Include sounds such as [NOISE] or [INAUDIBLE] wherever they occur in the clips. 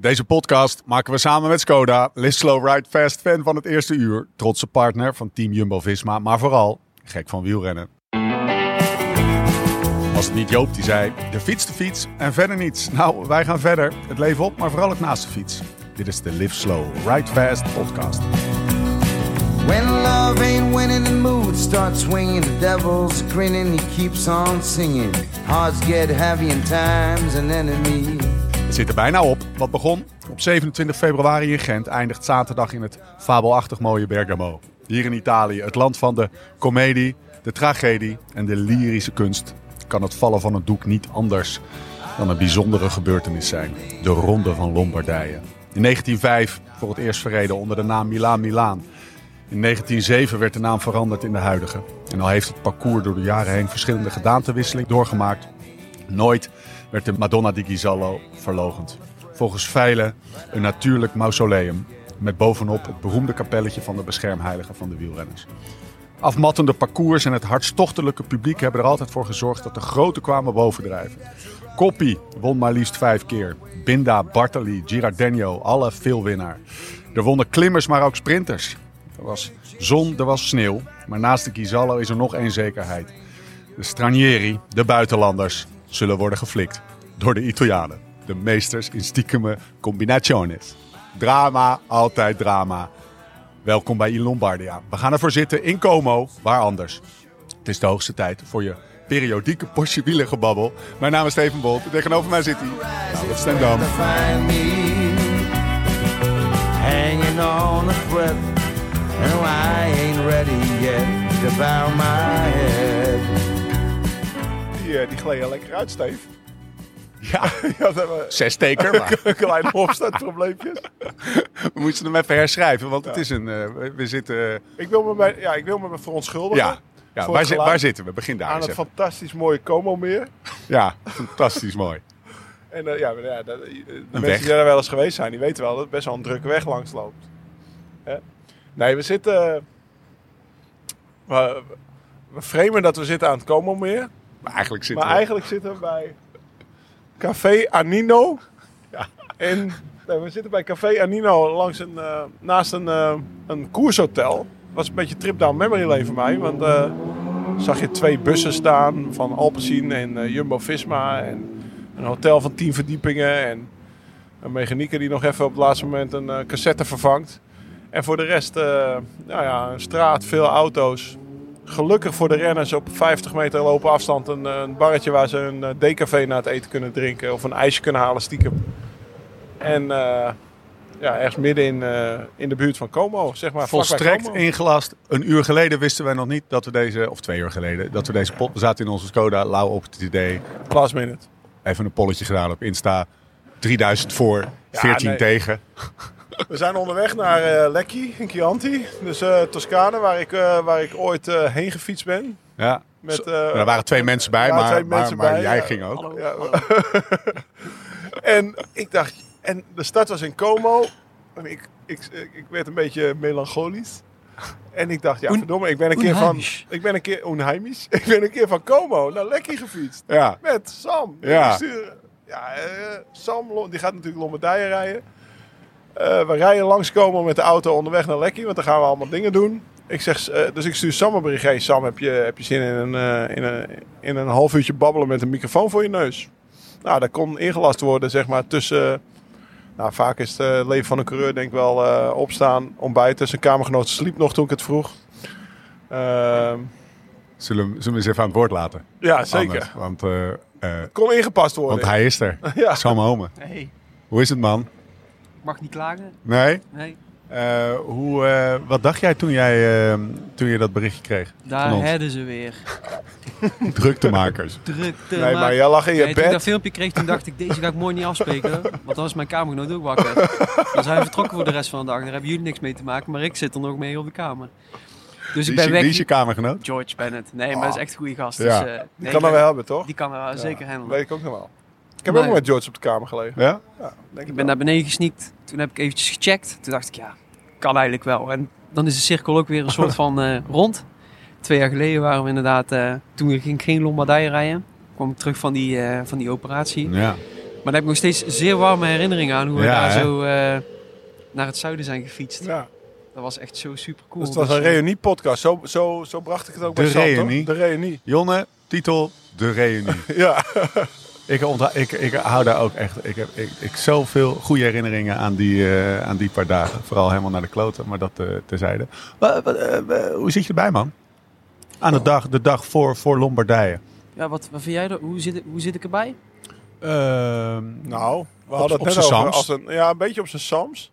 Deze podcast maken we samen met Skoda. Live Slow Ride Fast, fan van het eerste uur. Trotse partner van Team Jumbo-Visma, maar vooral gek van wielrennen. Was het niet Joop die zei, de fiets de fiets en verder niets. Nou, wij gaan verder. Het leven op, maar vooral het naast de fiets. Dit is de Live Slow Ride Fast podcast. When love ain't winning, the mood starts swinging. The devil's grinning, he keeps on singing. Hearts get heavy and time's an enemy. Het zit er bijna op. Wat begon op 27 februari in Gent eindigt zaterdag in het fabelachtig mooie Bergamo. Hier in Italië, het land van de komedie, de tragedie en de lyrische kunst, kan het vallen van een doek niet anders dan een bijzondere gebeurtenis zijn. De Ronde van Lombardije. In 1905 voor het eerst verreden onder de naam Milaan Milaan. In 1907 werd de naam veranderd in de huidige. En al heeft het parcours door de jaren heen verschillende gedaantewisseling doorgemaakt. Nooit werd de Madonna di Ghisallo verlogend. Volgens veilen een natuurlijk mausoleum met bovenop het beroemde kapelletje van de beschermheilige van de wielrenners. Afmattende parcours en het hartstochtelijke publiek hebben er altijd voor gezorgd dat de grote kwamen bovendrijven. Coppi won maar liefst vijf keer. Binda, Bartali, Girardeno, alle veel winnaar. Er wonnen klimmers, maar ook sprinters. Er was zon, er was sneeuw. Maar naast de Ghisallo is er nog één zekerheid. De stranieri, de buitenlanders, zullen worden geflikt door de Italianen. De meesters in stiekeme combinationes. Drama, altijd drama. Welkom bij Il Lombardia. We gaan ervoor zitten in Como, waar anders. Het is de hoogste tijd voor je periodieke portje wielergebabbel. Mijn naam is Steven Bolt. Tegenover mij zit hij. Nou, dat is hanging on I ain't ready yet my head. Die, eh, die gleden lekker uit, Steve. Ja, [LAUGHS] Ja, we hebben zesteker, maar [LAUGHS] kleine opstartprobleempjes. [LAUGHS] we moeten hem even herschrijven, want het is een... eh, we, zitten... Ik wil me, bij, ja, ik wil me verontschuldigen. ja, ja waar, zi- waar zitten we? Begin daar Aan eens het even. fantastisch mooie Como-meer. Ja, fantastisch mooi. En eh, ja, ja, eh, de weg. mensen die daar wel eens geweest zijn, die weten wel dat het best wel een drukke weg langs loopt. Hè? Nee, we zitten... We, we framen dat we zitten aan het Como-meer. Maar eigenlijk zitten Maar we... eigenlijk zitten we bij Café Anino. En nee, we zitten bij Café Anino langs een, eh, naast een, eh, een koershotel. was een beetje trip down memory lane voor mij. Want eh, zag je twee bussen staan van Alpecin en Jumbo-Visma. En een hotel van tien verdiepingen. En een mechanieker die nog even op het laatste moment een cassette vervangt. En voor de rest, nou ja, een straat, veel auto's. Gelukkig voor de renners op 50 meter lopen afstand een, eh, een barretje waar ze een eh, decafé na het eten kunnen drinken. Of een ijsje kunnen halen stiekem. En eh, ja, ergens midden in, in de buurt van Como, zeg maar. Volstrekt Como. ingelast. Een uur geleden wisten wij nog niet dat we deze, of twee uur geleden, dat we deze pot. We zaten in onze Skoda, lauw op het idee. Last minute. Even een polletje gedaan op Insta. 3000 voor, 14 nee. tegen. We zijn onderweg naar eh Lecchi in Chianti. Dus eh Toscane, waar ik, eh, waar ik ooit eh, heen gefietst ben. Ja. Met, eh, er waren twee mensen bij, maar, twee maar, mensen maar bij, jij ja. ging ook. Ja. [LAUGHS] en ik dacht, en de stad was in Como. En ik, ik, ik werd een beetje melancholisch. En ik dacht, ja, Un- verdomme, ik ben een keer van. Ik ben een keer onheimisch. [LAUGHS] Ik ben een keer van Como naar Lekkie gefietst. Ja. Met Sam. Ja. Ja, eh, Sam, die gaat natuurlijk Lombardije rijden. Eh, we rijden langs Como met de auto onderweg naar Lekkie, want dan gaan we allemaal dingen doen. Ik zeg, eh, dus ik stuur Sam een bericht. Hey Sam, heb je, heb je zin in een, eh, in, een, in een half uurtje babbelen met een microfoon voor je neus? Nou, dat kon ingelast worden, zeg maar, tussen... Nou, vaak is het leven van een coureur denk ik wel eh, opstaan, ontbijten. Zijn kamergenoot sliep nog toen ik het vroeg. Ehm, Zullen, we- zullen we eens even aan het woord laten? ja, zeker. Anders, want, Kon ingepast worden. want hij is er. [LAUGHS] Ja. Sam Home. Nee, Hoe is het, man? Ik mag niet klagen. Nee? Nee, Eh, hoe, eh, wat dacht jij toen, jij eh, toen je dat berichtje kreeg? daar hadden ze weer. [LAUGHS] Druktemakers. Drukte. Nee, maar jij lag in je Nee, toen ik dat bed. filmpje kreeg, toen dacht ik, deze ga ik mooi niet afspreken. [LAUGHS] Want dan is mijn kamergenoot ook wakker. Dan zijn we vertrokken voor de rest van de dag. Daar hebben jullie niks mee te maken, maar ik zit er nog mee op de kamer. Dus ik ben je, weg. wie is je kamergenoot? George Bennett. Nee, maar dat is echt een goede gast. Ja. Dus, eh, Die kan er wel hebben, toch? Die kan er wel zeker Dat handelen. weet ik ook nog wel. Ik heb Nee. ook met George op de kamer gelegen. Ja? Ja, denk Ik ben naar beneden gesneakt. Toen heb ik eventjes gecheckt. Toen dacht ik, ja, kan eigenlijk wel. En dan is de cirkel ook weer een soort [LAUGHS] van eh, rond. Twee jaar geleden waren we inderdaad, eh, toen ging ik geen Lombardije rijden. kwam ik terug van die, eh, van die operatie. Ja. daar heb ik nog steeds zeer warme herinneringen aan hoe we Ja, daar hè? zo eh, naar het zuiden zijn gefietst. Ja. Dat was echt zo super cool. Dus het was een reunie-podcast. Zo, zo, zo bracht ik het ook De bij Sam, toch? reunie. De reunie. Jonne, titel, de reunie. [LAUGHS] Ja. Ik, ik, ik hou daar ook echt... Ik heb ik, ik zoveel goede herinneringen aan die, eh, aan die paar dagen. Vooral helemaal naar de kloten, maar dat eh, terzijde. Wa- eh, hoe zit je erbij, man? Aan de dag, de dag voor, voor Lombardije. Ja, wat, wat vind jij er? Hoe zit, hoe zit ik erbij? Ehm, Nou, we Op- hadden op het net z'n over Sams. als een, ja, een beetje op zijn Sams.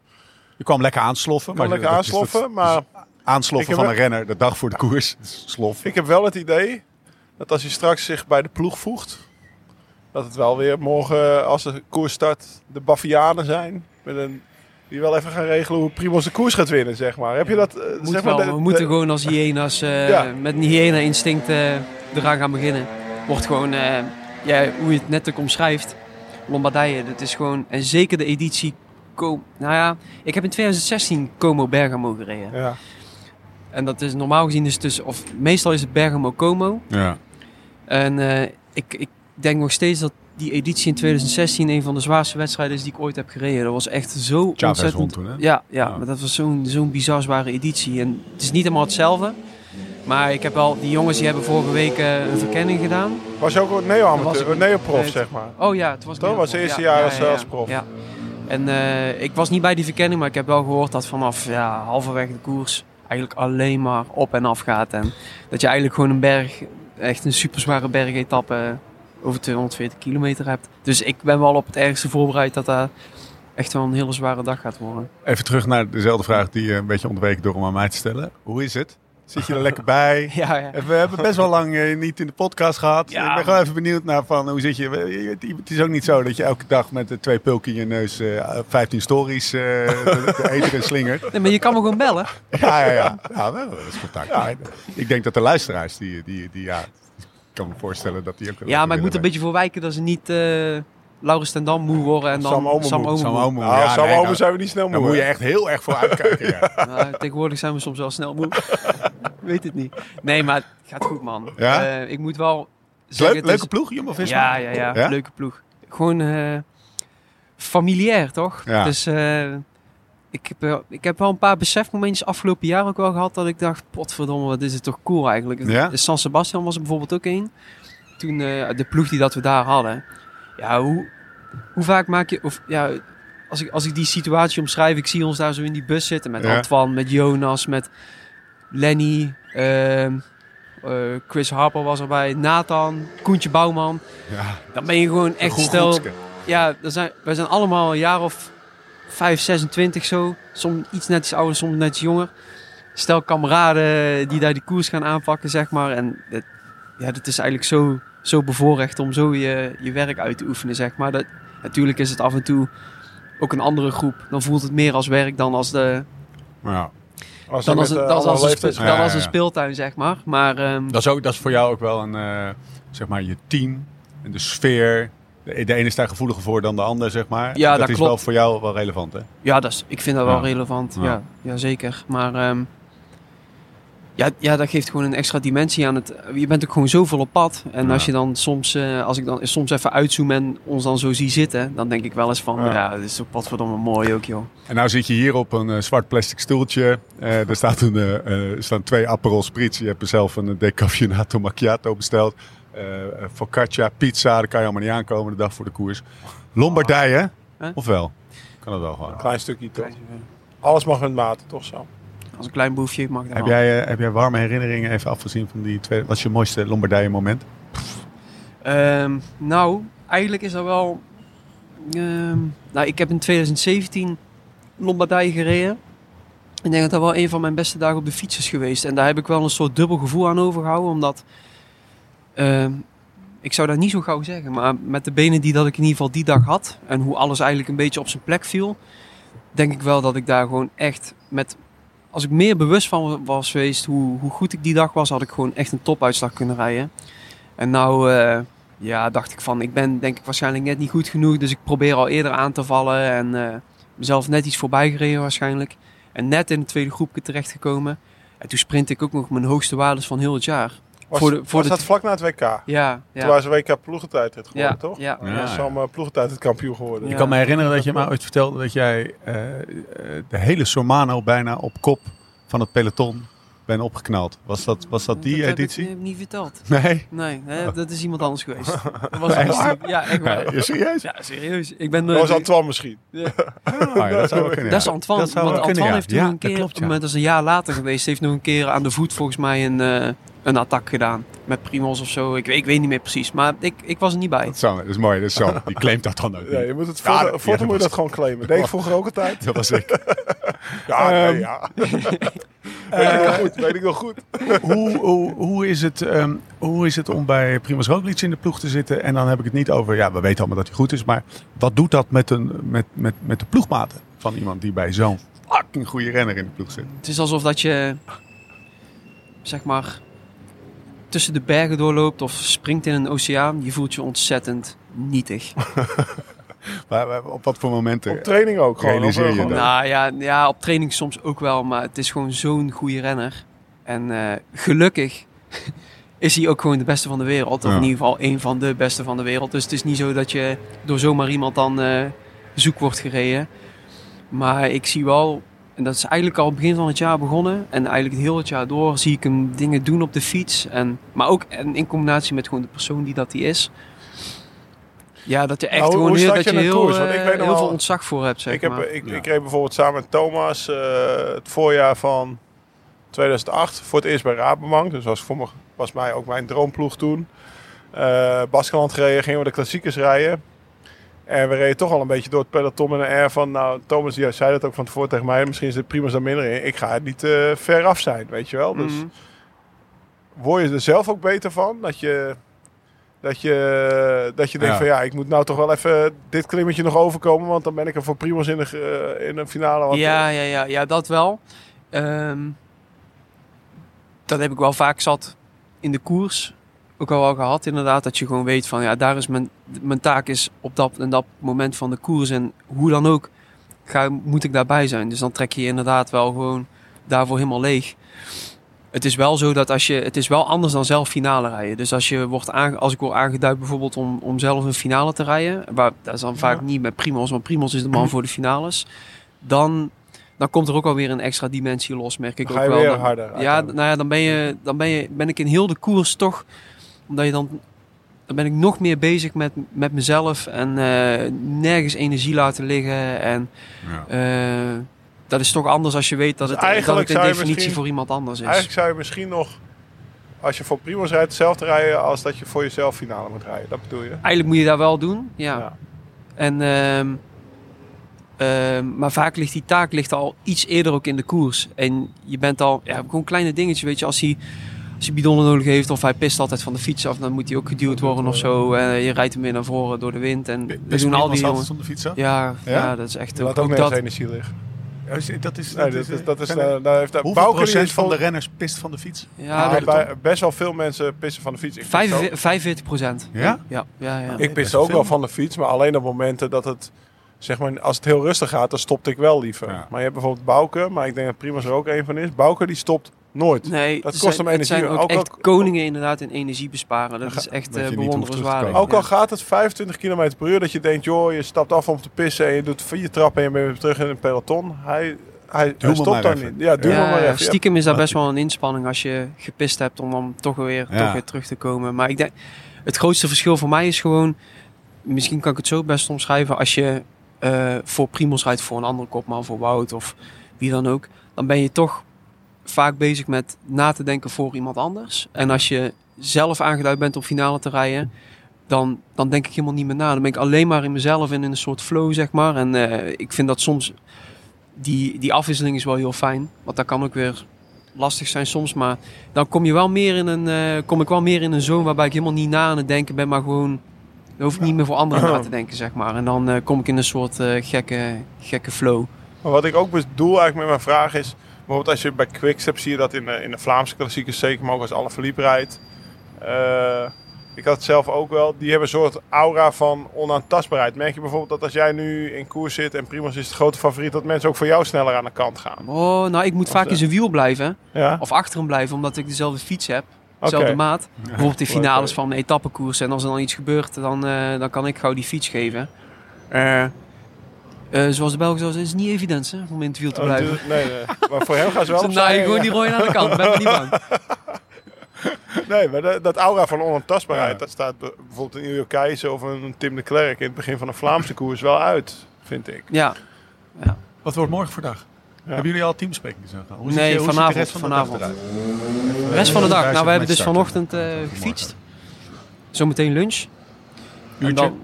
je kwam lekker aansloffen. Maar lekker dat aansloffen, maar Aansloffen van een renner de dag voor de koers. Slof. ik heb wel het idee dat als hij straks zich bij de ploeg voegt, dat het wel weer morgen, als de koers start, de Bavianen zijn. Met een, die wel even gaan regelen hoe Primoz de koers gaat winnen, zeg maar. Heb je dat? eh, Moet zeg wel, maar, de- we moeten de- gewoon als hyena's eh, [LAUGHS] Ja. met een hyena-instinct eh, eraan gaan beginnen. Wordt gewoon, eh, ja, hoe je het net ook omschrijft, Lombardije. Dat is gewoon, en zeker de editie, Co- nou ja, ik heb in 2016 Como Bergamo gereden. Ja. En dat is normaal gezien dus, of meestal is het Bergamo Como. Ja. En eh, ik, ik denk nog steeds dat die editie in 2016 een van de zwaarste wedstrijden is die ik ooit heb gereden. Dat was echt zo Chavez ontzettend... toen, hè? Ja, ja, Ja. maar dat was zo'n zo'n bizar zware editie. En het is niet helemaal hetzelfde. Maar ik heb wel, die jongens die hebben vorige week eh, een verkenning gedaan. Was je ook een was neo-amateur, neo-prof, zeg maar. Oh ja, het was Dat niet was het eerste Ja, jaar ja, als, ja, ja. als prof. Ja. En eh, ik was niet bij die verkenning, maar ik heb wel gehoord dat vanaf ja, halverwege de koers eigenlijk alleen maar op en af gaat. En dat je eigenlijk gewoon een berg, echt een super zware bergetappe over 240 kilometer hebt. Dus ik ben wel op het ergste voorbereid dat dat echt wel een hele zware dag gaat worden. Even terug naar dezelfde vraag die je een beetje onderweken door om aan mij te stellen. Hoe is het? Zit je er lekker bij? [LAUGHS] Ja, ja. We hebben best wel lang eh, niet in de podcast gehad. Ja. Ik ben gewoon even benieuwd naar van hoe zit je. Het is ook niet zo dat je elke dag met de twee pulken in je neus eh 15 stories eh de, eter en slingert. Nee, maar je kan me gewoon bellen. Ja, ja, ja. dat is contact. Ja, ik denk dat de luisteraars die, die, die ja, kan me voorstellen dat die ook. Ja, maar ik moet er een beetje voor wijken dat ze niet eh Laurens ten Dam moe worden en dan Sam Omen Sam moe. Omen Sam moe. Omen. Nou, Ja, Sam nee, Omen dan- zijn we niet snel Dan moe. moet je echt heel erg voor uitkijken. [LAUGHS] Ja. Nou, tegenwoordig zijn we soms wel snel moe. [LAUGHS] Weet het niet. Nee, maar het gaat goed, man. Ja? Eh, ik moet wel Leuk, zeggen... is- leuke ploeg, Jumbo-Visma? Ja, ja, ja, Ja? Leuke ploeg. Gewoon eh, familiair, toch? Ja. Dus eh, ik, heb, ik heb wel een paar besefmomentjes afgelopen jaar ook wel gehad dat ik dacht, potverdomme, wat is het toch cool eigenlijk. Ja? De San Sebastian was er bijvoorbeeld ook één. Toen eh, de ploeg die dat we daar hadden. Ja, hoe, hoe vaak maak je... Of, ja, als ik, als ik die situatie omschrijf, ik zie ons daar zo in die bus zitten met Ja. Antoine, met Jonas, met Lenny, ehm, eh, Chris Harper was erbij, Nathan, Koentje Bouwman. Ja. Dan ben je gewoon echt stel. Ja, zijn, wij zijn allemaal een jaar of 5, 26 zo. Soms iets net iets ouder, soms net iets jonger. Stel kameraden die daar die koers gaan aanpakken, zeg maar. En het, ja, dat is eigenlijk zo, zo bevoorrecht om zo je, je werk uit te oefenen, zeg maar. Dat, natuurlijk is het af en toe ook een andere groep. Dan voelt het meer als werk dan als, de, Ja. Als dan als, een, eh, dan als, een, leeftijds- spe- Ja, dan ja, als een ja. speeltuin, zeg maar. Maar ehm, Dat is, ook, dat is voor jou ook wel een, eh, zeg maar, je team en de sfeer. De, ene is daar gevoeliger voor dan de ander, zeg maar. Ja, dat, dat is klopt. wel voor jou wel relevant, hè? Ja, dat is, ik vind dat Ja. wel relevant. Ja. Ja. Zeker. Maar ehm, ja, ja, dat geeft gewoon een extra dimensie aan het. Je bent ook gewoon zoveel op pad. En als je dan soms, eh, als ik dan soms even uitzoom en ons dan zo zie zitten, dan denk ik wel eens van, Ja. dit is toch potverdomme mooi ook, joh. En nou zit je hier op een eh, zwart plastic stoeltje. Eh, er, staat een, staan twee Aperol Spritz. Je hebt er zelf een decaffeinato macchiato besteld. Eh eh, focaccia, pizza. Daar kan je allemaal niet aankomen de dag voor de koers. Lombardije, Huh? of wel? Kan dat wel gewoon. Klein stukje toch? Alles mag met mate, toch zo? Als een klein boefje mag Heb jij, eh, heb jij warme herinneringen even afgezien van die twee? Wat is je mooiste Lombardije moment? Ehm, nou, eigenlijk is dat wel... ehm, nou, ik heb in 2017 Lombardije gereden. Ik denk dat dat wel een van mijn beste dagen op de fiets is geweest. En daar heb ik wel een soort dubbel gevoel aan overgehouden. Omdat, ehm, ik zou dat niet zo gauw zeggen, maar met de benen die dat ik in ieder geval die dag had... en hoe alles eigenlijk een beetje op zijn plek viel... denk ik wel dat ik daar gewoon echt met... Als ik meer bewust van was geweest hoe, hoe goed ik die dag was... had ik gewoon echt een topuitslag kunnen rijden. En nou... eh, ja, dacht ik van, ik ben denk ik waarschijnlijk net niet goed genoeg. Dus ik probeer al eerder aan te vallen. En eh, mezelf net iets voorbij gereden waarschijnlijk. En net in het tweede groepje terechtgekomen. En toen sprint ik ook nog mijn hoogste waardes van heel het jaar. Was, Voor de- voor was de- dat vlak na het WK? Ja, Toen ze WK ploegentijdrit geworden, Ja, toch? ja. Ja, was uh, ploegentijdrit kampioen geworden. Ik kan me herinneren dat je me ooit vertelde dat jij eh, eh, de hele Sormano bijna op kop van het peloton bent opgeknald. Was dat, was dat die dat heb editie? Ik, heb ik niet verteld. Nee? Nee, hè, dat is iemand anders geweest. [LAUGHS] Dat was Echt een- waar? Ja, echt waar. Ja, serieus? Ja, serieus. Ik ben, Dat eh, was Antoine misschien. Ah, [LAUGHS] ja, dat zou kunnen. Dat is. Antoine. Dat zou want Antoine kunnen, ja. heeft toen Ja, een dat keer, klopt, ja. maar dat is een jaar later geweest, heeft nog een keer aan de voet volgens mij een, eh een attack gedaan. Met Primos of zo. Ik, weet- ik weet niet meer precies. Maar ik, ik was er niet bij. Dat, zou- dat is mooi, dat is zo. Die claimt dat dan ook Ja, je moet het Ja, voor, dat- voor ja, moet je dat gewoon claimen. Deed ik vroeger ook altijd. [LAUGHS] Dat was ik. [LAUGHS] Ja, nee, Ehm, ja. [LAUGHS] weet ik nog goed, weet ik nog goed. hoe, hoe, hoe, is het, ehm, hoe is het om bij Primoz Roglic in de ploeg te zitten? En dan heb ik het niet over, ja, we weten allemaal dat hij goed is. Maar wat doet dat met, een, met, met, met de ploegmaten van iemand die bij zo'n fucking goede renner in de ploeg zit? Het is alsof dat je, zeg maar, tussen de bergen doorloopt of springt in een oceaan. Je voelt je ontzettend nietig. [LAUGHS] Maar, op wat voor momenten? Op training ook gewoon. Realiseer Of, je eh, dat? Nou ja, ja, op training soms ook wel, maar het is gewoon zo'n goede renner. En eh, gelukkig [LAUGHS] is hij ook gewoon de beste van de wereld. Of Ja. in ieder geval één van de beste van de wereld. Dus het is niet zo dat je door zomaar iemand dan eh, zoek wordt gereden. Maar ik zie wel, en dat is eigenlijk al begin van het jaar begonnen. En eigenlijk het heel het jaar door zie ik hem dingen doen op de fiets. En, maar ook en in combinatie met gewoon de persoon die dat hij is. Ja, dat je echt Nou, hoe- gewoon heel, dat je je een heel, koers? Want ik eh, weet nog heel wel- veel ontzag voor hebt, zeg ik, heb, maar. ik, Ja. ik reed bijvoorbeeld samen met Thomas eh, het voorjaar van 2008 voor het eerst bij Rabobank. Dus was voor me, was mij ook mijn droomploeg toen. Eh Baskeland gereden, gingen we de klassiekers rijden. En we reden toch al een beetje door het peloton met een air van... Nou, Thomas die zei dat ook van tevoren tegen mij. Misschien is dit prima dan minder in. Ik ga het niet eh ver af zijn, weet je wel. Dus Mhm. word je er zelf ook beter van? Dat je, dat je, dat je denkt Ja. van ja, ik moet nou toch wel even dit klimmetje nog overkomen. Want dan ben ik er voor Primos in de, eh, in de finale. Ja, ja, ja, ja, dat wel. Ehm, dat heb ik wel vaak zat in de koers. Ook al wel gehad inderdaad. Dat je gewoon weet van ja, daar is mijn, mijn taak is op dat en dat moment van de koers. En hoe dan ook ga, moet ik daarbij zijn. Dus dan trek je je inderdaad wel gewoon daarvoor helemaal leeg. Het is wel zo dat als je, het is wel anders dan zelf finale rijden. Dus als, je wordt aange, als ik word aangeduid bijvoorbeeld om, om zelf een finale te rijden. Waar, dat is dan vaak niet met Primos, want Primos is de man voor de finales. Dan, dan komt er ook alweer een extra dimensie los, merk ik ook wel. Dan- harder. ja, nou ja, dan ben, je, dan ben, je, ben ik in heel de koers toch, omdat je dan, dan ben ik nog meer bezig met, met mezelf en eh, nergens energie laten liggen. En Ja. eh, dat is toch anders als je weet dat Dus het, dat eigenlijk het in zou je definitie voor iemand anders is. Eigenlijk zou je misschien nog, als je voor Primos rijdt, hetzelfde rijden als dat je voor jezelf finale moet rijden. Dat bedoel je? Eigenlijk moet je dat wel doen, ja. Ja. En, ehm, ehm, maar vaak ligt die taak ligt al iets eerder ook in de koers. En je bent al, ja, gewoon kleine dingetjes, weet je, als hij, als hij bidonnen nodig heeft of hij pist altijd van de fiets af, dan moet hij ook geduwd worden of zo. En je rijdt hem weer naar voren door de wind. En we doen al die altijd jongens. op de fiets af? Ja, ja? Ja? dat is echt Je ook, laat ook nergens dat. energie liggen. Dat is, dat is, Nee, dat is, dat is, zijn eh, daar heeft hoeveel procent van de renners pist van de fiets? Ja, bij, best wel veel mensen pissen van de fiets. Ik pis ook, 45 45 procent. Ja? Ja, ja, ja. ik pis ook wel van de fiets, maar alleen op momenten dat het, zeg maar, als het heel rustig gaat, dan stopte ik wel liever. Ja. Maar je hebt bijvoorbeeld Bouke, maar ik denk dat Primoz er ook een van is. Bouke die stopt nooit. Nee, Dat kost zijn- hem Het energie. zijn ook, Ook- echt koningen inderdaad in energie besparen. Dat is echt dat eh bewonderenswaardig. Ook al Ja. gaat het 25 km per uur, dat je denkt, joh, je stapt af om te pissen en je doet vier trappen en je bent weer terug in het peloton. Hij, hij, hij stopt maar daar niet. Ja, doe Ja, maar even. Stiekem is dat best wel een inspanning als je gepist hebt om dan toch weer, Ja. toch weer terug te komen. Maar ik denk, het grootste verschil voor mij is gewoon, misschien kan ik het zo best omschrijven, als je eh, voor Primos rijdt voor een andere kopman, voor Wout of wie dan ook, dan ben je toch vaak bezig met na te denken voor iemand anders. En als je zelf aangeduid bent om finale te rijden, dan, dan denk ik helemaal niet meer na. Dan ben ik alleen maar in mezelf en in een soort flow, zeg maar. En eh, ik vind dat soms, die, die afwisseling is wel heel fijn. Want dat kan ook weer lastig zijn soms. Maar dan kom je wel meer in een, eh, kom ik wel meer in een zone waarbij ik helemaal niet na aan het denken ben, maar gewoon... Dan hoef ik niet meer voor anderen na te denken, zeg maar. En dan eh, kom ik in een soort eh, gekke, gekke flow. Maar wat ik ook bedoel eigenlijk met mijn vraag is... Bijvoorbeeld als je bij Quickstep zie je dat in de, in de Vlaamse klassiekers zeker, maar ook als alle verliep rijdt. Eh, ik had het zelf ook wel. Die hebben een soort aura van onaantastbaarheid. Merk je bijvoorbeeld dat als jij nu in koers zit en Primoz is het grote favoriet, dat mensen ook voor jou sneller aan de kant gaan. Oh, nou, ik moet vaak eh, in zijn wiel blijven. Ja? Of achter hem blijven, omdat ik dezelfde fiets heb. dezelfde maat. Bijvoorbeeld de Leuk, finales van etappekoers. En als er dan iets gebeurt, dan, eh, dan kan ik gauw die fiets geven. Eh, eh, zoals de Belgen zoals is het niet evident hè, om in het wiel te Oh, blijven. nee, nee. Maar voor hem gaan ze [LAUGHS] wel gewoon ja. die rooien aan de kant, ben er niet bang. [LAUGHS] Nee, maar dat, dat aura van onontastbaarheid, Ja. dat staat be- bijvoorbeeld in Ilio Keijzer of een Tim de Klerk in het begin van een Vlaamse koers wel uit, vind ik. Ja, Wat wordt morgen voor dag? Ja. Hebben jullie al? Hoe ziet Nee, je- hoe ziet vanavond, de rest van de vanavond. de rest van de dag. Nou, we hebben dus vanochtend eh, gefietst. Zometeen lunch. En Uurtje? dan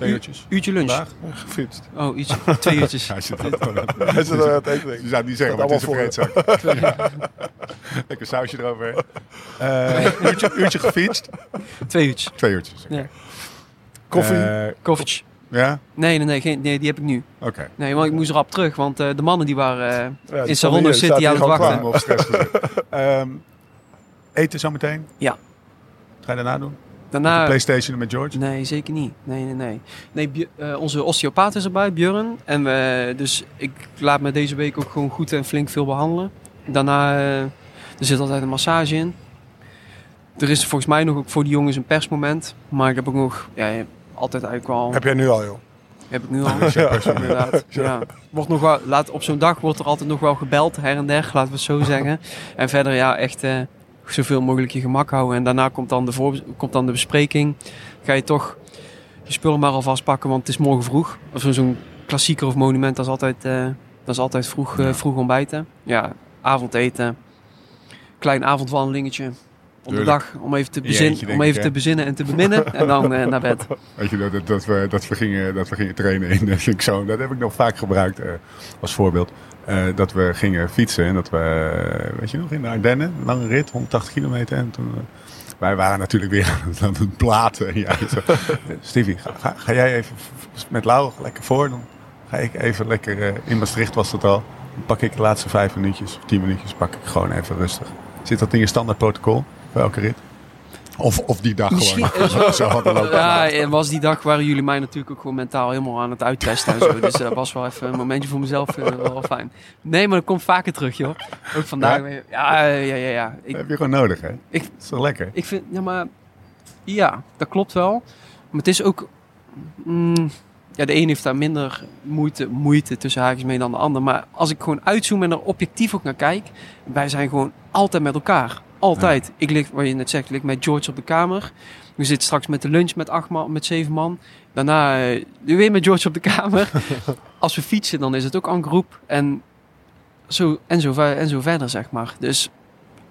Twee uurtjes? uurtje lunch. Vandaag? Gefietst. Oh, iets, twee [LAUGHS] uurtjes. Hij zit gewoon aan Hij zit er aan het eten. Je zou niet zeggen, maar Dat het is een vreedzak. [LAUGHS] Lekker sausje erover. Eh uurtje, uurtje gefietst. Twee uurtjes. Twee uurtjes. Ja. Koffie. Eh, Koffertje. ja? Nee, nee, nee, geen, nee, die heb ik nu. Oké. Nee, want ik moest erop terug, want eh, de mannen die waren eh, Ja, die in Sarondo hier, City aan het wachten. klaar. Stress gezet. [LAUGHS] Ehm, eten zometeen? Ja. Ga je daarna doen? Daarna... Playstation met George? Nee, zeker niet. Nee, nee, nee. nee eh, onze osteopaat is erbij, Björn. En we, dus ik laat me deze week ook gewoon goed en flink veel behandelen. Daarna, eh, er zit altijd een massage in. Er is volgens mij nog ook voor die jongens een persmoment. Maar ik heb ook nog, ja, altijd eigenlijk wel, Heb jij nu al, joh. heb ik nu al. [LAUGHS] Inderdaad. [LAUGHS] Ja. Wordt nog wel, laat, op zo'n dag wordt er altijd nog wel gebeld, her en der, laten we het zo zeggen. En verder, ja, echt zoveel mogelijk je gemak houden. En daarna komt dan de, voor, komt dan de bespreking. Ga je toch je spullen maar alvast pakken, want het is morgen vroeg. Of zo- zo'n klassieker of monument, dat is altijd, eh, dat is altijd vroeg, eh, vroeg ontbijten. Ja, avondeten. Klein avondwandelingetje. Op de dag om even te, In je bezin, eentje, denk om even te bezinnen en te beminnen. en dan eh, naar bed. [LAUGHS] Weet je, dat, dat, dat, we, dat, we gingen, dat we gingen trainen in de. Dat heb ik nog vaak gebruikt als voorbeeld. Eh, dat we gingen fietsen en dat we, weet je nog, in de Ardennen, lange rit, 180 kilometer. En toen, eh, wij waren natuurlijk weer [LAUGHS] aan het, blaten. [LAUGHS] Ja. Stevie, ga, jij even met Lau lekker voor? Dan ga ik even lekker, eh, in Maastricht was dat al. Dan pak ik de laatste vijf minuutjes of tien minuutjes, pak ik gewoon even rustig. Zit dat in je standaard protocol voor elke rit? Of, of die dag gewoon. [LAUGHS] Zo lopen. Ja, het was die dag waren jullie mij natuurlijk ook gewoon mentaal helemaal aan het uittesten en zo. Dus dat was wel even een momentje voor mezelf eh, wel fijn. Nee, maar dat komt vaker terug, joh. Ook vandaag Ja? weer. Ja, ja, ja, ja. Ik, heb je gewoon nodig, hè? Ik- Dat is toch lekker? ik vind, ja, maar ja, dat klopt wel. Maar het is ook, mm, ja, de een heeft daar minder moeite, moeite tussen haakjes mee dan de ander. Maar als ik gewoon uitzoom en er objectief ook naar kijk, wij zijn gewoon altijd met elkaar. Altijd. Ik lig, wat je net zegt, ik lig met George op de kamer. We zitten straks met de lunch met acht man, met zeven man. Daarna eh, weer met George op de kamer. [LAUGHS] Als we fietsen, dan is het ook aan groep. En zo, en, zo, en zo verder, zeg maar. Dus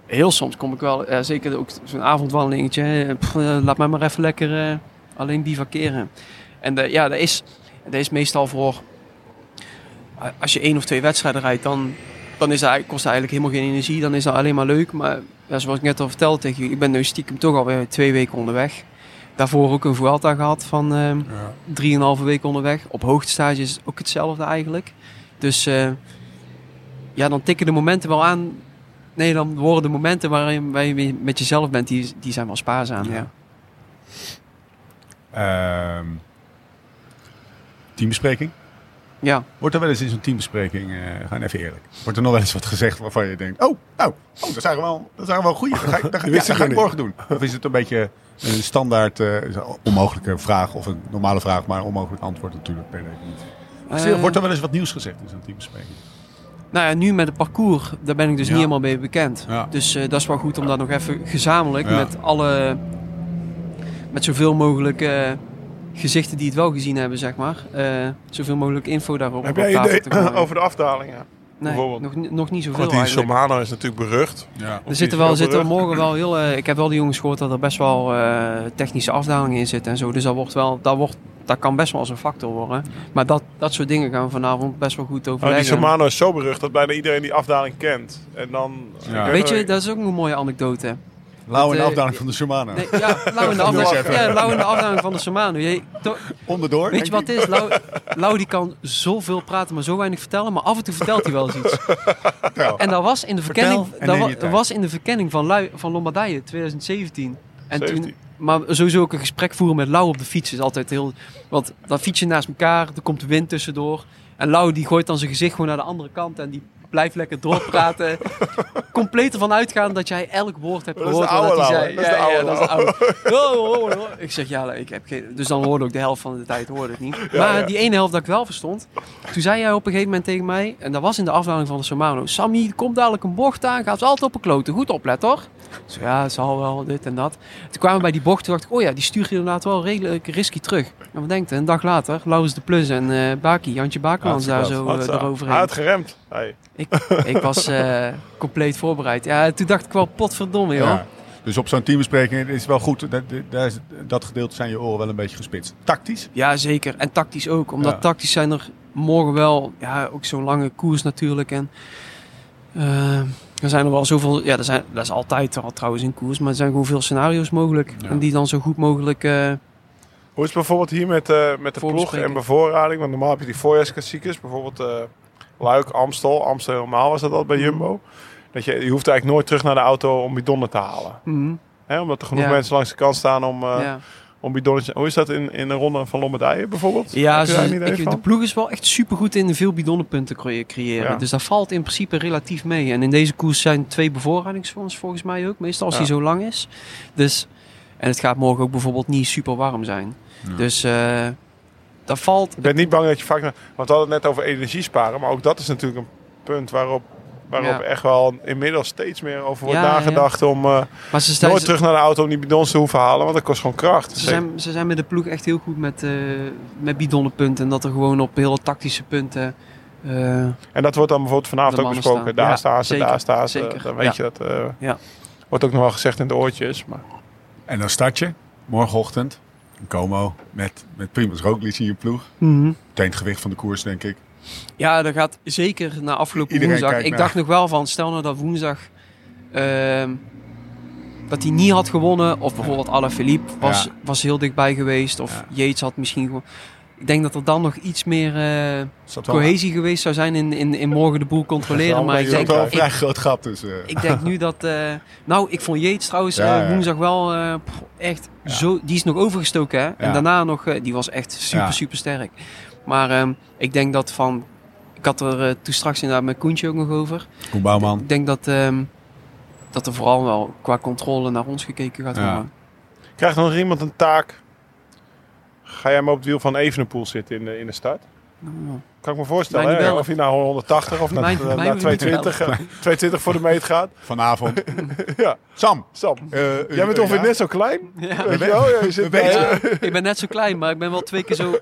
heel soms kom ik wel, eh, zeker ook zo'n avondwandelingetje. eh, pff, laat mij maar even lekker alleen bivakeren. En de, ja, dat is, dat is meestal voor... Als je één of twee wedstrijden rijdt, dan, dan is eigenlijk- kost dat eigenlijk helemaal geen energie. Dan is dat alleen maar leuk. Maar ja, zoals ik net al vertelde tegen je, ik ben nu stiekem toch alweer twee weken onderweg. Daarvoor ook een Vuelta gehad van eh, Ja. drieënhalve weken onderweg. Op hoogtestage is het ook hetzelfde eigenlijk. Dus eh, ja, dan tikken de momenten wel aan. Nee, dan worden de momenten waarin waar je met jezelf bent, die, die zijn wel spaarzaam. Ja. Ehm, teambespreking? Ja. Wordt er wel eens in zo'n teambespreking, eh gewoon even eerlijk, wordt er nog wel eens wat gezegd waarvan je denkt, oh, nou, oh, dat zijn wel, dat zijn wel goeie. Dat ga, ik- dat ga, ja, dat ik ga ik nog morgen doen. Of is het een beetje een standaard, eh, onmogelijke vraag of een normale vraag, maar een onmogelijk antwoord natuurlijk per definitie. Eh, Wordt er wel eens wat nieuws gezegd in zo'n teambespreking? Nou ja, nu met het parcours, daar ben ik dus Ja. niet helemaal mee bekend. Ja. Dus eh, dat is wel goed om dat nog even gezamenlijk Ja. met alle, met zoveel mogelijk eh, gezichten die het wel gezien hebben, zeg maar, eh, zoveel mogelijk info daarop Heb op jij tafel idee [CLEARS THROAT] over de afdalingen? Nee, bijvoorbeeld? nog, nog niet zoveel Want die eigenlijk. Shimano is natuurlijk berucht. Ja. Er zitten wel, zitten er morgen wel heel. eh, ik heb wel de jongens gehoord dat er best wel eh, technische afdalingen in zitten en zo. Dus dat wordt wel, dat wordt, dat kan best wel als een factor worden. Maar dat, dat soort dingen gaan we vanavond best wel goed Oh, die overleggen. Shimano is zo berucht dat bijna iedereen die afdaling kent. En dan... Ja. Weet je, dat is ook een mooie anekdote. Lauw in de eh, afdaling van de Shimano. Nee, ja, Lau in de afdaling, ja, in de afdaling van de Shimano. Je, to- Onderdoor. weet je wat het is? Lau, Lau die kan zoveel praten, maar zo weinig vertellen. Maar af en toe vertelt hij wel eens iets. [LAUGHS] En dat was in de verkenning, dat wa- was in de verkenning van, Lui, van Lombardije 2017. En 17. toen, maar sowieso ook een gesprek voeren met Lau op de fiets is altijd heel... Want dan fiets je naast elkaar, er komt de wind tussendoor. En Lau die gooit dan zijn gezicht gewoon naar de andere kant en die blijft lekker doorpraten. [LAUGHS] Compleet ervan uitgaan dat jij elk woord hebt Dat is de gehoord. wat oude hij zei. Dat is de Ja, dat is de oude. Oh, oh, oh. Ik zeg ja, ik heb geen... Dus dan hoorde ik de helft van de tijd hoorde ik niet. Maar ja. die ene helft dat ik wel verstond. Toen zei jij op een gegeven moment tegen mij, en dat was in de afdaling van de Shimano. Sammy, er komt dadelijk een bocht aan, gaat ze altijd op een kloten. Goed opletten hoor. Zei, ja, het zal wel, dit en dat. Toen kwamen we bij die bocht, toen dacht ik, oh ja, die stuurt inderdaad wel redelijk risky terug. En wat denkt, een dag later, Laurens de Plus en eh Baki, Jantje Bakermans daar zo Wat uh, zo. eroverheen. Uitgeremd. Hey. Ik, ik was eh, compleet voorbereid. Ja, toen dacht ik wel, potverdomme joh. Ja. Dus op zo'n teambespreking is het wel goed. Dat, dat, gedeelte zijn je oren wel een beetje gespitst. Tactisch? Ja, zeker. En tactisch ook. Omdat Ja. tactisch zijn er morgen wel, ja, ook zo'n lange koers natuurlijk. En eh, er zijn er wel zoveel, ja, er zijn, dat is altijd al trouwens in koers, maar er zijn gewoon veel scenario's mogelijk. Ja. En die dan zo goed mogelijk, eh, Hoe is het bijvoorbeeld hier met, eh, met de ploeg en bevoorrading? Want normaal heb je die voorjaarsklassiekers. Bijvoorbeeld eh Luik, Amstel. Amstel helemaal was dat al bij Jumbo. Dat je, je hoeft eigenlijk nooit terug naar de auto om bidonnen te halen. mhm, Hè, omdat er genoeg Ja. mensen langs de kant staan om, eh ja. om bidonnetjes... Hoe is dat in, in de ronde van Lombardije bijvoorbeeld? Ja, ze, ik, de ploeg is wel echt super goed in veel bidonnenpunten cre- creëren. Ja. Dus dat valt in principe relatief mee. En in deze koers zijn twee bevoorradingsvorms volgens mij ook. Meestal als Ja. die zo lang is. Dus, en het gaat morgen ook bijvoorbeeld niet super warm zijn. Ja. Dus eh dat valt... Ik ben niet bang dat je vaak... Want we hadden het net over energie sparen. Maar ook dat is natuurlijk een punt waarop, waarop Ja. echt wel inmiddels steeds meer over wordt Ja, ja, ja. nagedacht. Om eh, Maar ze, nooit terug naar de auto om die bidons te hoeven halen. Want dat kost gewoon kracht. ze, zijn, ze zijn met de ploeg echt heel goed met, eh met bidonnenpunten. En dat er gewoon op heel tactische punten... eh, En dat wordt dan bijvoorbeeld vanavond ook besproken. staan. Daar Ja, staan ze, zeker, daar staan ze. zeker. Dan weet Ja. je dat. eh, Ja. Wordt ook nog wel gezegd in de oortjes. Maar En dan start je morgenochtend in Como met, met Primoz Roglic in je ploeg. Meteen het gewicht van de koers, denk ik. Ja, dat gaat zeker na afgelopen Iedereen woensdag. Ik naar. dacht nog wel van, stel nou dat woensdag ehm, dat hij niet had gewonnen, of bijvoorbeeld Alaphilippe was, Ja. was heel dichtbij geweest, of Ja. Yates had misschien gewoon. Ik denk dat er dan nog iets meer eh, wel- cohesie geweest zou zijn in, in, in morgen de boel controleren. Maar ik denk, wel [LAUGHS] een vrij groot gat tussen. ik denk nu dat. eh, nou, ik vond Yates trouwens Ja, eh, ja. woensdag wel eh, echt Ja. zo. Die is nog overgestoken, hè? En daarna nog. eh, die was echt super, super sterk. Maar ehm, ik denk dat van. Ik had er eh, toen straks inderdaad met Koentje ook nog over. Koen Bouwman. Ik denk dat, ehm, dat er vooral wel qua controle naar ons gekeken gaat Ja. worden. krijgt nog iemand een taak? Ga jij maar op het wiel van Evenepoel zitten in de, in de start? Ja. Kan ik me voorstellen. Hè? Of hij nou 180 of naar, Mij- naar, mij naar hoef je niet te 220, eh, 220 voor de meet gaat. [LAUGHS] Vanavond. [LAUGHS] Ja, Sam. Sam. eh, Jij bent ongeveer ja. net zo klein. Ja. Weet je wel? Ja, je zit Ja, ik ben net zo klein, maar ik ben wel twee keer zo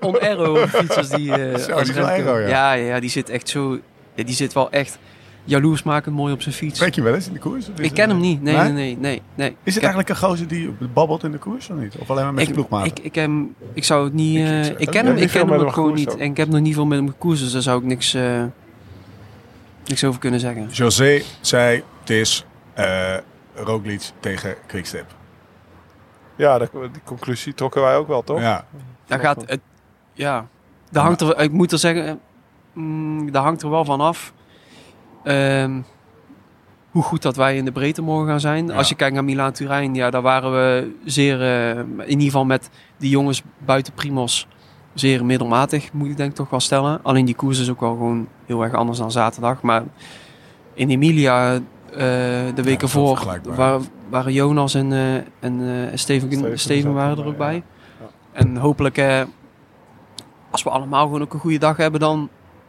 fiets als die. eh, Zo, als die ja. ja. Ja, ja, die zit echt zo. Ja, die zit wel echt jaloersmakend mooi op zijn fiets. Spreek je wel eens in de koers? Ik ken hem niet. Nee, Nee? nee, nee, nee. Is het Ik heb- eigenlijk een gozer die babbelt in de koers of niet? Of alleen maar met je ik, ploegmaten? ik, ik, hem, ik zou het niet. Ik- ik eh, ken hem, ik ken hem gewoon niet. ook. En ik heb nog niet veel met hem gekoerst, dus daar zou ik niks, eh, niks over kunnen zeggen. José zei, het is eh Roglic tegen Quickstep. Ja, dat- die conclusie trokken wij ook wel, toch? Ja. Daar gaat het. Ja, daar hangt er. Ik moet er zeggen, mm, daar hangt er wel van af. Ehm, hoe goed dat wij in de breedte morgen gaan zijn. Ja. Als je kijkt naar Milaan Turijn, ja, daar waren we zeer, eh, in ieder geval met die jongens buiten Primos, zeer middelmatig, moet ik denk toch wel stellen. Alleen die koers is ook wel gewoon heel erg anders dan zaterdag. Maar in Emilia, eh, de weken wel voor, waar, waren Jonas en, eh, en eh, Steven, Steven Steven, zat waren er ook bij. ja. En hopelijk, eh, als we allemaal gewoon ook een goede dag hebben, dan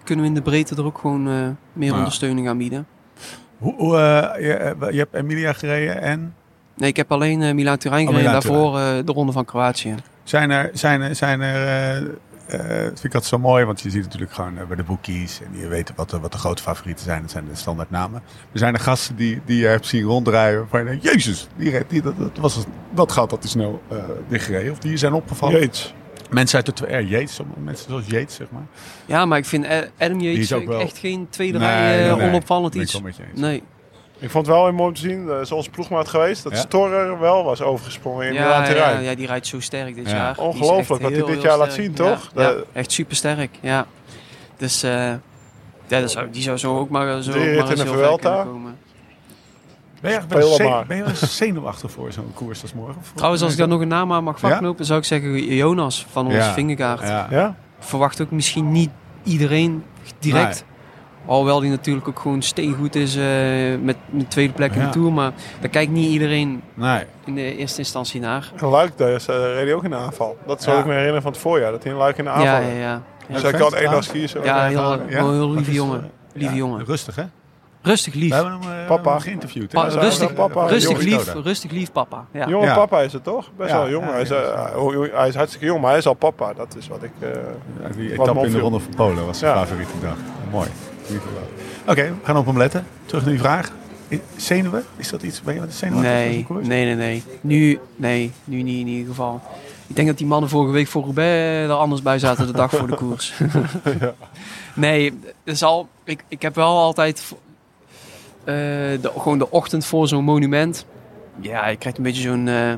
kunnen we in de breedte er ook gewoon eh, meer Ja. ondersteuning aan bieden. Hoe, hoe, eh, je, eh, je hebt Emilia gereden en Nee, ik heb alleen eh Milaan Turijn Oh, gereden. Daarvoor eh, de ronde van Kroatië. zijn er, zijn er, zijn er dat vind ik altijd zo mooi, want je ziet natuurlijk gewoon bij de boekies en je weet wat de, wat de grote favorieten zijn. Dat zijn de standaard namen. Er zijn er gasten die, die je hebt zien rondrijden waarvan je denkt, jezus, die, die, dat, dat was, wat gaat dat te snel eh dichtgereden? Of die zijn opgevallen. Mensen uit de twee, Yates, sommige mensen zoals Yates, zeg maar. Ja, maar ik vind eh, Adam is ik wel- echt geen tweede Nee, rij eh, nee, nee. onopvallend iets. Nee. Ik vond het wel heel mooi om te zien, dat is onze ploegmaat geweest, dat Ja. Storer wel was overgesprongen in Ja, de ja, ja, die rijdt zo sterk dit Ja. jaar. Is Ongelooflijk wat hij dit jaar laat zien, toch? Ja, De- echt super sterk. Ja. Dus eh, ja, dat zou, die zou zo ook maar zo ook maar in de Vuelta. komen. Ben je, zenu- ben je wel zenuwachtig voor zo'n koers als morgen? Trouwens, als ik daar nog een naam aan mag Ja? vastknopen, zou ik zeggen Jonas van ons Ja. Vingegaard. Ja. Ja? Verwacht ook misschien niet iedereen direct. Alhoewel die natuurlijk ook gewoon steengoed is eh, met een tweede plek in Ja. de Tour. Maar daar kijkt niet iedereen Nee. in de eerste instantie naar. Luik daar is, eh, reed hij ook in de aanval. Dat zou Ja. ik me herinneren van het voorjaar. Dat hij in Luik in de aanval Ja, ja, ja. Dus Ja, hij kan één dag ja. kiezen. Ja, heel, Ja? heel, lieve jongen. Lieve Ja, jongen. Rustig, hè? Rustig We lief. hebben hem eh, Papa. geïnterviewd. Pa- rustig, papa. rustig lief, rustig lief papa. Ja. Jonge Ja. papa is het toch? Best Ja, wel jong. ja, hij, is, ja, eh, ja. hij is hartstikke jong, maar hij is al papa. Dat is wat ik... eh, Ja, die Wat etappe in de. Ronde van Polen was zijn Ja. favoriete dag. Mooi. Oké, we gaan op hem letten. Terug naar die vraag. Zenuwen? Is dat iets? Ben je met de zenuwen? Nee, nee, nee, nee. Nu, nee, nu niet in ieder geval. Ik denk dat die mannen vorige week voor Roubaix er anders bij zaten de dag voor de koers. [LAUGHS] Nee, het is al, ik, ik heb wel altijd de, gewoon de ochtend voor zo'n monument. Ja, je krijgt een beetje zo'n eh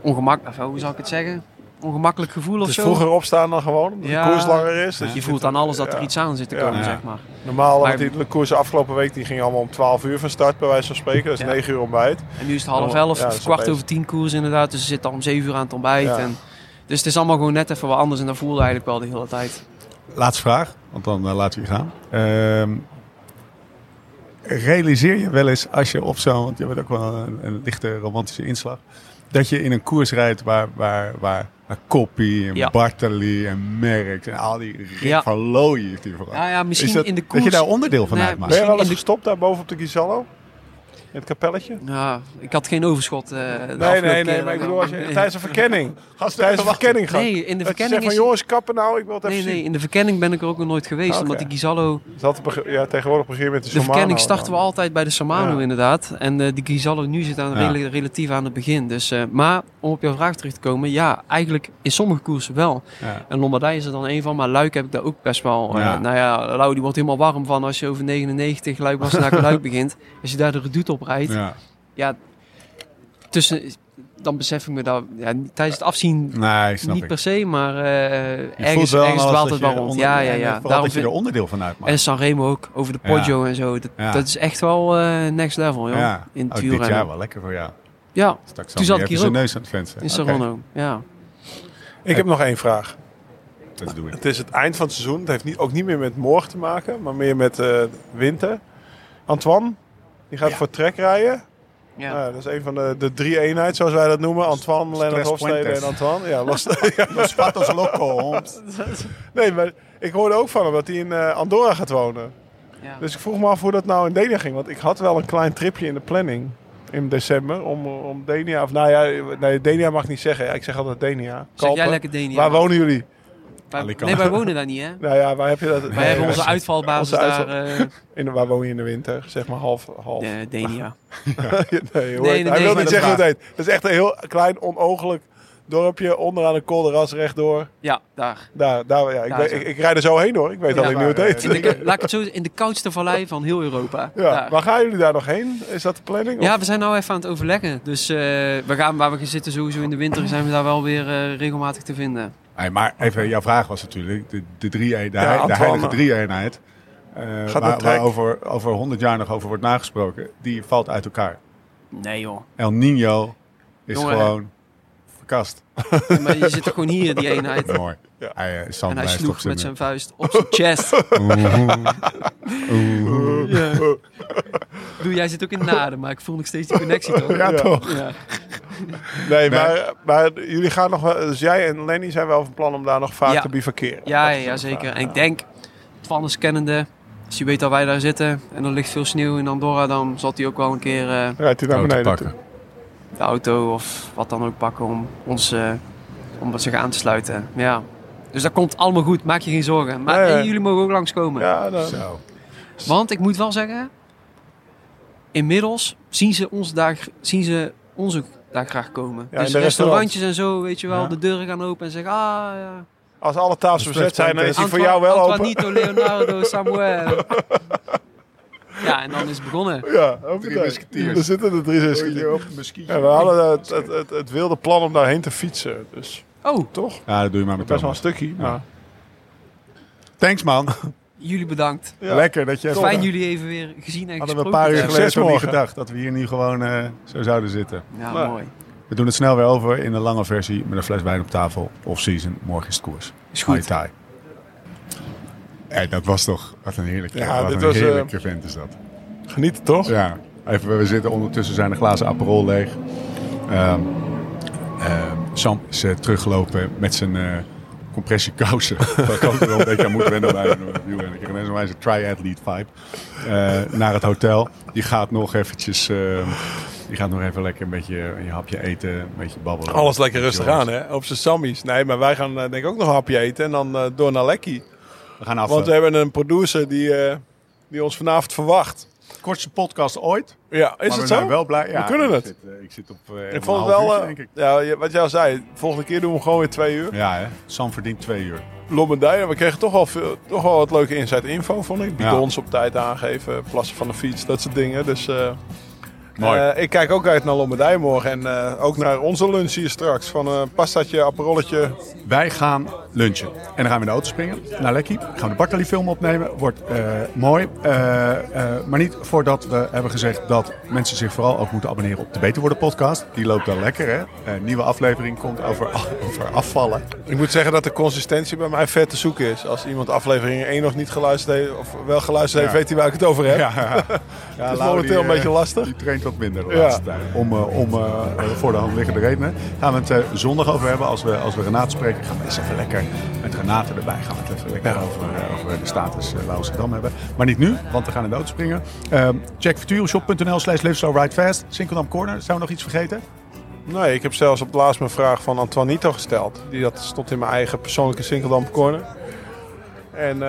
ongemak, of hoe zou ik het zeggen? Ongemakkelijk gevoel of dus zo. vroeger opstaan dan gewoon, omdat Ja. de koers langer is. Dus je voelt aan alles dat er ja. iets aan zit te komen, Ja. zeg maar. Normaal, Maar- die de koers de afgelopen week die ging allemaal om 12 uur van start, bij wijze van spreken. Dat is Ja. 9 uur ontbijt. En nu is het half Oh, elf, ja, het dat is is kwart opeens. over tien koers inderdaad. Dus ze zitten al om zeven uur aan het ontbijt. Ja. En, dus het is allemaal gewoon net even wat anders. En dat voelde eigenlijk wel de hele tijd. Laatste vraag, want dan eh, laten we je gaan. Ehm, realiseer je wel eens als je op zo'n, want je bent ook wel een, een lichte romantische inslag, dat je in een koers rijdt waar, waar, waar, waar Koppie en Ja. Bartali en Merckx en al die Rick Ja. van Looy heeft hier vooral. Ja, ja, misschien Is dat, in de Dat koers... je daar onderdeel van Nee, uitmaakt. Ben je wel eens de- gestopt daar boven op de Gizallo? In het kapelletje? Ja, ik had geen overschot. eh, Nee, nee, nee, keer. maar ik bedoel als je [LAUGHS] tijdens een verkenning. tijdens een verkenning gaat. Nee, in de je verkenning zegt van is... jongens, kappen nou, ik wil het even Nee, nee, zien. in de verkenning ben ik er ook nog nooit geweest. Oké. Omdat die Gizallo... Dat ja, tegenwoordig begin je met de De verkenning starten we altijd bij de Samano Ja. inderdaad. En eh die Gizallo nu zit aan Ja. relatief aan het begin. Dus, eh, maar om op jouw vraag terug te komen. Ja, eigenlijk in sommige koersen wel. Ja. En Lombardij is er dan een van. Maar Luik heb ik daar ook best wel... eh, Ja. nou ja, Lau die wordt helemaal warm van als je over 99 Luik was naar Luik begint. Als je daar de redoute op rijdt. Ja. Ja, tussen... Dan besef ik me dat ja, tijdens het afzien Nee, snap niet ik. per se, maar eh, voelt ergens, wel ergens dwaalt het wel rond. onder- Ja, ja, en ja. Daarom dat je er onderdeel van uitmaakt. en Sanremo ook, over de Poggio en zo. Dat, Ja. dat is echt wel eh, next level, joh. ja. In het oh, dit jaar wel lekker voor jou. Ja, Straks Toen zat ik hier zijn ook. neus aan het vensen. in Oké, Serrano. Ja. Ik heb nog één vraag. Dat doe ik. Het is het eind van het seizoen. Het heeft niet, ook niet meer met morgen te maken, maar meer met eh, winter. Antoine, die gaat Ja. voor trek rijden. Ja. Ja, dat is een van de, de drie eenheid, zoals wij dat noemen. Antoine, Lennart Hofstede en Antoine. Ja, [LAUGHS] los, [LAUGHS] ja. Los patos locos. Nee, maar ik hoorde ook van hem dat hij in eh, Andorra gaat wonen. Ja. Dus ik vroeg me af hoe dat nou in Denia ging. Want ik had wel een klein tripje in de planning in december om, om Denia... Of nou ja, nee, Denia mag ik niet zeggen. Ja, ik zeg altijd Denia. Zeg jij Kalpen. lekker Denia. Waar wonen jullie? Alicante. nee, wij wonen daar niet, hè? [LAUGHS] Nou ja, waar heb je dat? Wij Nee, hebben onze uitvalbasis Onze uitval- daar, eh [LAUGHS] In, de- waar woon je in de winter? Zeg maar half. half. Denia. [LAUGHS] nee, Nee, hij nee, wil niet zeggen hoe het heet. Het is echt een heel klein, onooglijk dorpje onderaan de Kolderas rechtdoor. Ja, daar. Daar, daar, ja, ik, Daar weet- zo. ik, ik rijd er zo heen hoor. Ik weet Ja, alleen niet hoe het waar, heet. In de, laat ik het zo in de koudste vallei van heel Europa. Ja, Daar. maar gaan jullie daar nog heen? Is dat de planning? Ja, Of- we zijn nou even aan het overleggen. Dus eh, we gaan, waar we zitten sowieso in de winter, zijn we daar wel weer eh, regelmatig te vinden. Hey, maar even, jouw vraag was natuurlijk de, de, drie, de, Ja, de heilige drie-eenheid. eh, waar, over, over 100 jaar nog over wordt nagesproken. Die valt uit elkaar. Nee joh. El Nino is Jongen, gewoon verkast. Maar je zit toch gewoon hier, die eenheid. Mooi. Ja. Hij, uh, Sam En hij sloeg met zijn... zijn vuist op zijn chest. Oeh. Ja. Doe, jij zit ook in Naden, maar ik voel nog steeds die connectie toch? Ja, Ja. toch? Ja. Nee, Nee. maar, maar jullie gaan nog wel... Dus jij en Lenny zijn wel van plan om daar nog vaak Ja. te bivakeren. Ja, ja, zeker. vraag, En ja. ik denk, Twannes kennende, als je weet dat wij daar zitten en er ligt veel sneeuw in Andorra, dan zal hij ook wel een keer eh, Rijdt hij naar Auto beneden pakken. toe. de auto of wat dan ook pakken om ons eh, om zich aan te sluiten. Ja. Dus dat komt allemaal goed, maak je geen zorgen. Maar Nee, nee. en jullie mogen ook langskomen. Ja, dan, Zo. Want ik moet wel zeggen, inmiddels zien ze ons daar, zien ze ons ook daar graag komen. Ja, dus de restaurantjes en zo, weet je wel, Ja. de deuren gaan open en zeggen, ah ja. Als alle tafels Dus bezet zijn, dan is die voor jou wel open. Antoinito, Leonardo, Samuel. [LAUGHS] ja, en dan is het begonnen. Ja, ook Drie meteen. musketiers. Er zitten er drie musketiers. Ja, we hadden het, het, het, het wilde plan om daarheen te fietsen. Dus Oh, toch? Ja, dat doe je maar met Best wel een stukje. Ja. Maar, Thanks man. Jullie bedankt. ja. Lekker dat je even... Fijn jullie even weer gezien en Hadden we een paar uur geleden van niet gedacht dat we hier nu gewoon eh, zo zouden zitten. Ja, Maar- mooi. We doen het snel weer over in een lange versie met een fles wijn op tafel. Off-season, morgen is het koers. Is goed. High tie. Hey, dat was toch... Wat een heerlijke, Ja, wat dit een was, eh, heerlijke vent is dat. Genieten toch? Ja, even, we zitten ondertussen zijn de glazen Aperol leeg. Ehm ehm, Sam is eh, teruggelopen met zijn eh compressiekousen. [LAUGHS] Daar kan ik er wel een beetje aan moeten wennen bij een wielrenner. Ik kreeg ineens een wijze triathlete vibe. Eh, naar het hotel. Die gaat nog eventjes... ehm, die gaat nog even lekker een beetje een hapje eten, een beetje babbelen. Alles lekker rustig aan, hè? Op zijn sammies. Nee, maar wij gaan eh, denk ik ook nog een hapje eten en dan eh, door naar Lekkie. We gaan af. Want we hebben een producer die, eh, die ons vanavond verwacht. Kortste podcast ooit. Ja, is maar het we zo? zijn wel blij. Ja, kunnen ik het. Zit, eh, ik zit op eh, Ik vond het half wel, uurtje, eh, denk ik. ja, wat jij al zei, volgende keer doen we gewoon weer twee uur. Ja, hè? Sam verdient twee uur. Lommerdij, we kregen toch wel, veel, toch wel wat leuke inside info, vond ik. Ja. Bidons op tijd aangeven, plassen van de fiets, dat soort dingen. Dus eh, Mooi. eh, ik kijk ook uit naar Lommerdij morgen. En eh, ook naar onze lunch hier straks. Van een pastaatje, aperolletje. Wij gaan lunchen. En dan gaan we in de auto springen naar Lekkie. Gaan we de Bartali film opnemen. Wordt eh, mooi. Eh, eh, maar niet voordat we hebben gezegd dat mensen zich vooral ook moeten abonneren op de Beter Worden podcast. Die loopt wel lekker hè. Een nieuwe aflevering komt over, [LAUGHS] over afvallen. Ik moet zeggen dat de consistentie bij mij ver te zoeken is. Als iemand aflevering 1 nog niet geluisterd heeft, of wel geluisterd heeft, Ja. weet hij waar ik het over heb. Ja, [LAUGHS] ja, is Lau, [LAUGHS] momenteel die, een beetje eh, lastig. Die traint wat minder de laatste tijd. Om, eh, om eh, voor de hand liggende redenen. Gaan we het eh, zondag over hebben. Als we, als we Renate spreken, gaan we eens even lekker met Renate erbij. Gaan we het even lekker over, over de status uh, hebben. Maar niet nu, want we gaan in de auto springen. Ehm check futuroshop.nl slash live slow ride fast. Sinkeldam Corner. Zijn we nog iets vergeten? Nee, ik heb zelfs op het laatst mijn vraag van Antoinito gesteld. Die dat stond in mijn eigen persoonlijke Sinkeldamp corner. En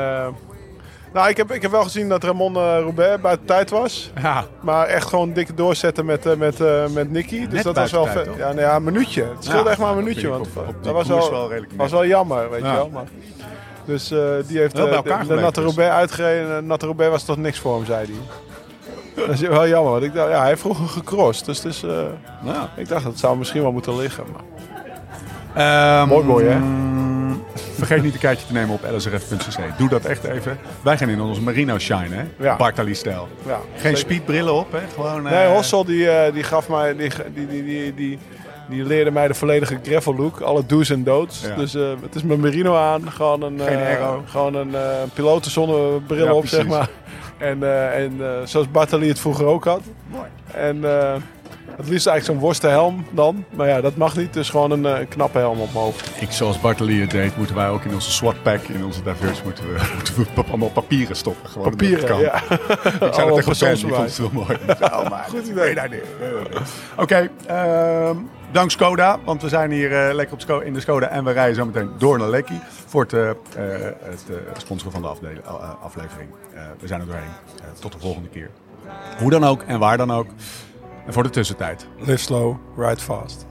nou, ik heb, ik heb wel gezien dat Ramon eh, Roubaix buiten tijd was. Ja. Maar echt gewoon dikke doorzetten met, eh, met, eh, met Nicky. Dus Net dat was wel tijd, Ja, nou ja, een minuutje. Het scheelde Ja, echt maar een minuutje. Want op- op die dat was wel, wel was wel jammer, weet Ja. je wel. Maar, dus eh, die heeft Wel bij elkaar de, de Natte dus. Roubaix uitgereden. En Natte Roubaix was toch niks voor hem, zei hij. Dat is wel jammer. Want ik dacht, ja, hij heeft vroeger gecrossed. Dus is, eh, Nou. ik dacht, dat zou misschien wel moeten liggen. Maar... Ehm, Mooi mooi, hè? Vergeet niet een kijkje te nemen op lsrf.cc. Doe dat echt even. Wij gaan in ons merino shine, hè? Ja. Bartali-stijl. Ja, Geen speedbrillen op, hè? Gewoon, Nee, Hossel die, eh, die gaf mij, die, die, die, die, die, die leerde mij de volledige gravel look, alle do's en. Ja. Dus eh, het is mijn merino aan, gewoon een, gewoon een pilotenzonnebril Ja, op, precies. zeg maar. En, en zoals Bartali het vroeger ook had. Mooi. En het liefst eigenlijk zo'n worstenhelm dan. Maar ja, dat mag niet, dus gewoon een eh, knappe helm op mijn hoofd. Ik, zoals Bartali het deed, moeten wij ook in onze SWAT pack, in onze diverse, moeten we, [LAUGHS] moeten we pap- allemaal papieren stoppen. Gewoon Papieren, kan. ja. [LAUGHS] Ik zei dat tegen Ben, die vond het wel mooi. Oh, [LAUGHS] maar Goed idee. idee. Oké, ehm, dank Skoda, want we zijn hier eh, lekker op Sko- in de Skoda en we rijden zo meteen door naar Lekkie voor het, eh, het sponsoren van de eh, aflevering. We zijn er doorheen. Tot de volgende keer. Hoe dan ook en waar dan ook. En voor de tussentijd. Live slow, ride fast.